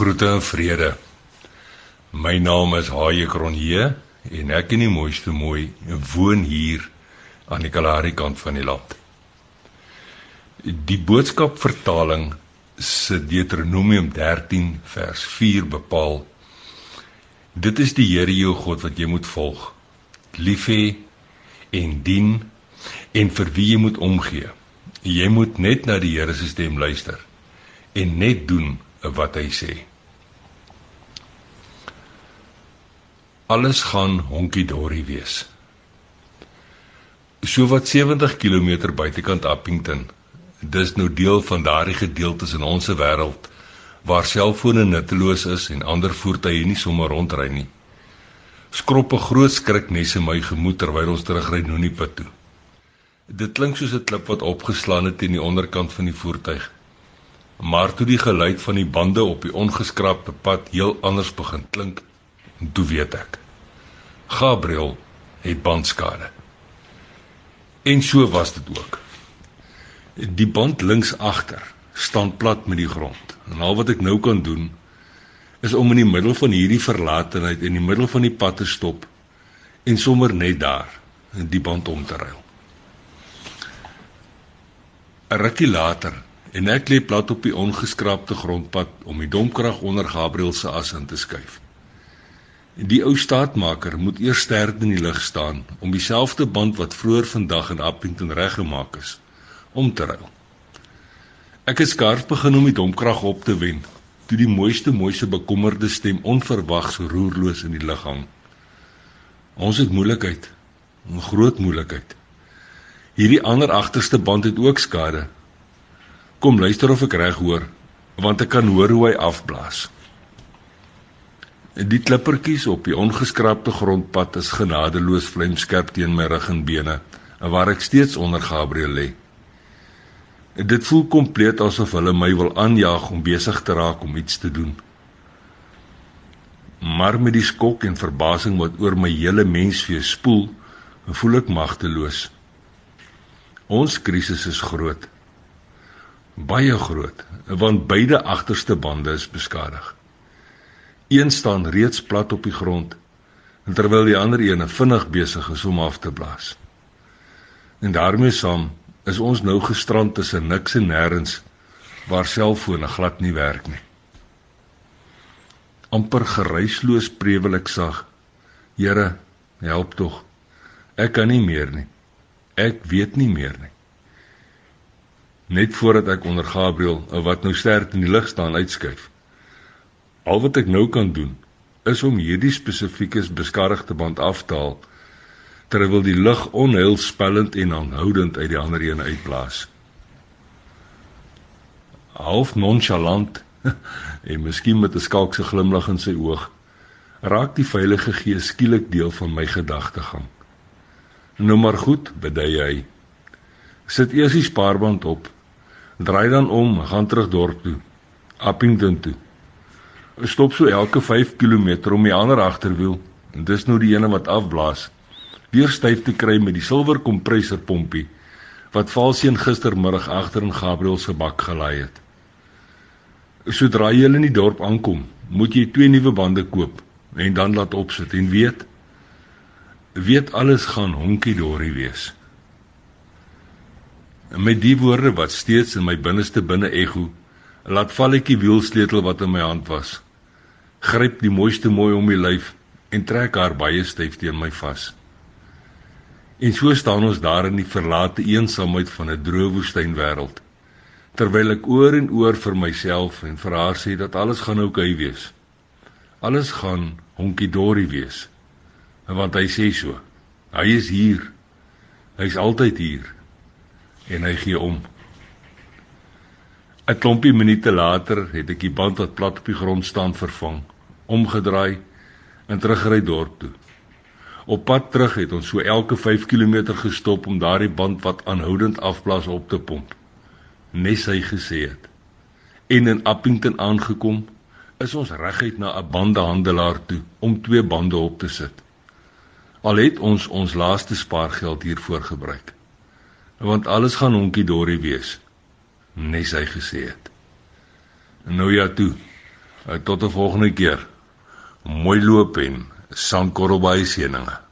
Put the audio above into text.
Groete en vrede. My naam is Haie Kronje en ek in die mooiste mooi woon hier aan die Kalahari kant van die land. Die boodskap vertaling se Deuteronomium 13 vers 4 bepaal Dit is die Here jou God wat jy moet volg. Lief hê en dien en vir wie jy moet omgee. Jy moet net na die Here se stem luister en net doen wat hy sê. Alles gaan honkie dorie wees. So wat 70 km buitekant Appington. Dis nou deel van daardie gedeeltes in ons wêreld waar selfone nutteloos is en ander voertuie nie sommer rondry nie. Skroppe groot skriknesse in my gemoed terwyl ons terugry Noniepad toe. Dit klink soos 'n klip wat opgeslaan het teen die onderkant van die voertuig. Maar toe die geluid van die bande op die ongeskraapte pad heel anders begin klink, toe weet ek. Gabriel het bandskade. En so was dit ook. Die band links agter staan plat met die grond. En al wat ek nou kan doen is om in die middel van hierdie verlatenheid in die middel van die pad te stop en sommer net daar die band om te ruil. 'n Rukkie later en ek lê plat op die ongeskraapte grondpad om die domkrag onder Gabriel se as in te skuif. Die ou staatmaker moet eers sterk in die lug staan om dieselfde band wat vroeër vandag in Appington reggemaak is om te ruil. Ek het skarp begin om die domkrag op te wen toe die mooiste mooiste bekommerde stem onverwags roerloos in die lug hang. Ons het moeilikheid, 'n groot moeilikheid. Hierdie ander agterste band het ook skade Kom luister of ek reg hoor, want ek kan hoor hoe hy afblaas. Die klippertjies op die ongeskrapte grondpad is genadeloos vlamskerp teen my rug en bene, en waar ek steeds onder Gabriel lê. Dit voel kompleet asof hulle my wil aanjaag om besig te raak om iets te doen. Maar met die skok en verbasing wat oor my hele menswees spoel, voel ek magteloos. Ons krisis is groot baie groot want beide agterste bande is beskadig. Een staan reeds plat op die grond terwyl die ander een vinnig besig is om af te blaas. En daarmee saam is ons nou gestrand tussen niks en nêrens waar selfone glad nie werk nie. amper geruisloos prewel ek sag. Here, help tog. Ek kan nie meer nie. Ek weet nie meer nie net voordat ek onder Gabriel wat nou sterk in die lig staan uitskuif. Al wat ek nou kan doen is om hierdie spesifieke beskarigde band af te haal terwyl die lug onheilspellend en aanhoudend uit die ander een uitblaas. Half nonchalant en miskien met 'n skalkse glimlag in sy oog, raak die Heilige Gees skielik deel van my gedagtegang. Nou maar goed, bedui hy. Sit eers die spaarband op Draai dan om, gaan terug dorp toe. Appington toe. Stop so elke 5 km om die ander agterwiel en dis nou die ene wat afblaas. Weer styf te kry met die silwer kompressorpompie wat Valseën gistermiddag agter in Gabriel se bak gelaai het. Sodra jy in die dorp aankom, moet jy twee nuwe bande koop en dan laat opsit en weet weet alles gaan honkie dorie wees. En met die woorde wat steeds in my binneste binne ego, laat val ek die wielsleutel wat in my hand was. Gryp die mooiste mooi om my lyf en trek haar baie styf teen my vas. En so staan ons daar in die verlate eensaamheid van 'n droë woestynwêreld. Terwyl ek oor en oor vir myself en vir haar sê dat alles gaan oukei okay wees. Alles gaan honkie dorie wees. Want hy sê so. Hy is hier. Hy's altyd hier en hy gee om. 'n Klompie minute later het ek die band wat plat op die grond staan vervang, omgedraai en teruggery dorp toe. Op pad terug het ons so elke 5 km gestop om daardie band wat aanhoudend afblaas op te pomp. Nes hy gesê het. En in Appington aangekom, is ons reguit na 'n bandehandelaar toe om twee bande op te sit. Al het ons ons laaste spaargeld hiervoor gebruik want alles gaan honkie dorie wees nes hy gesê het nou ja toe tot 'n volgende keer. Mooi loop en sandkorrel by seëninge.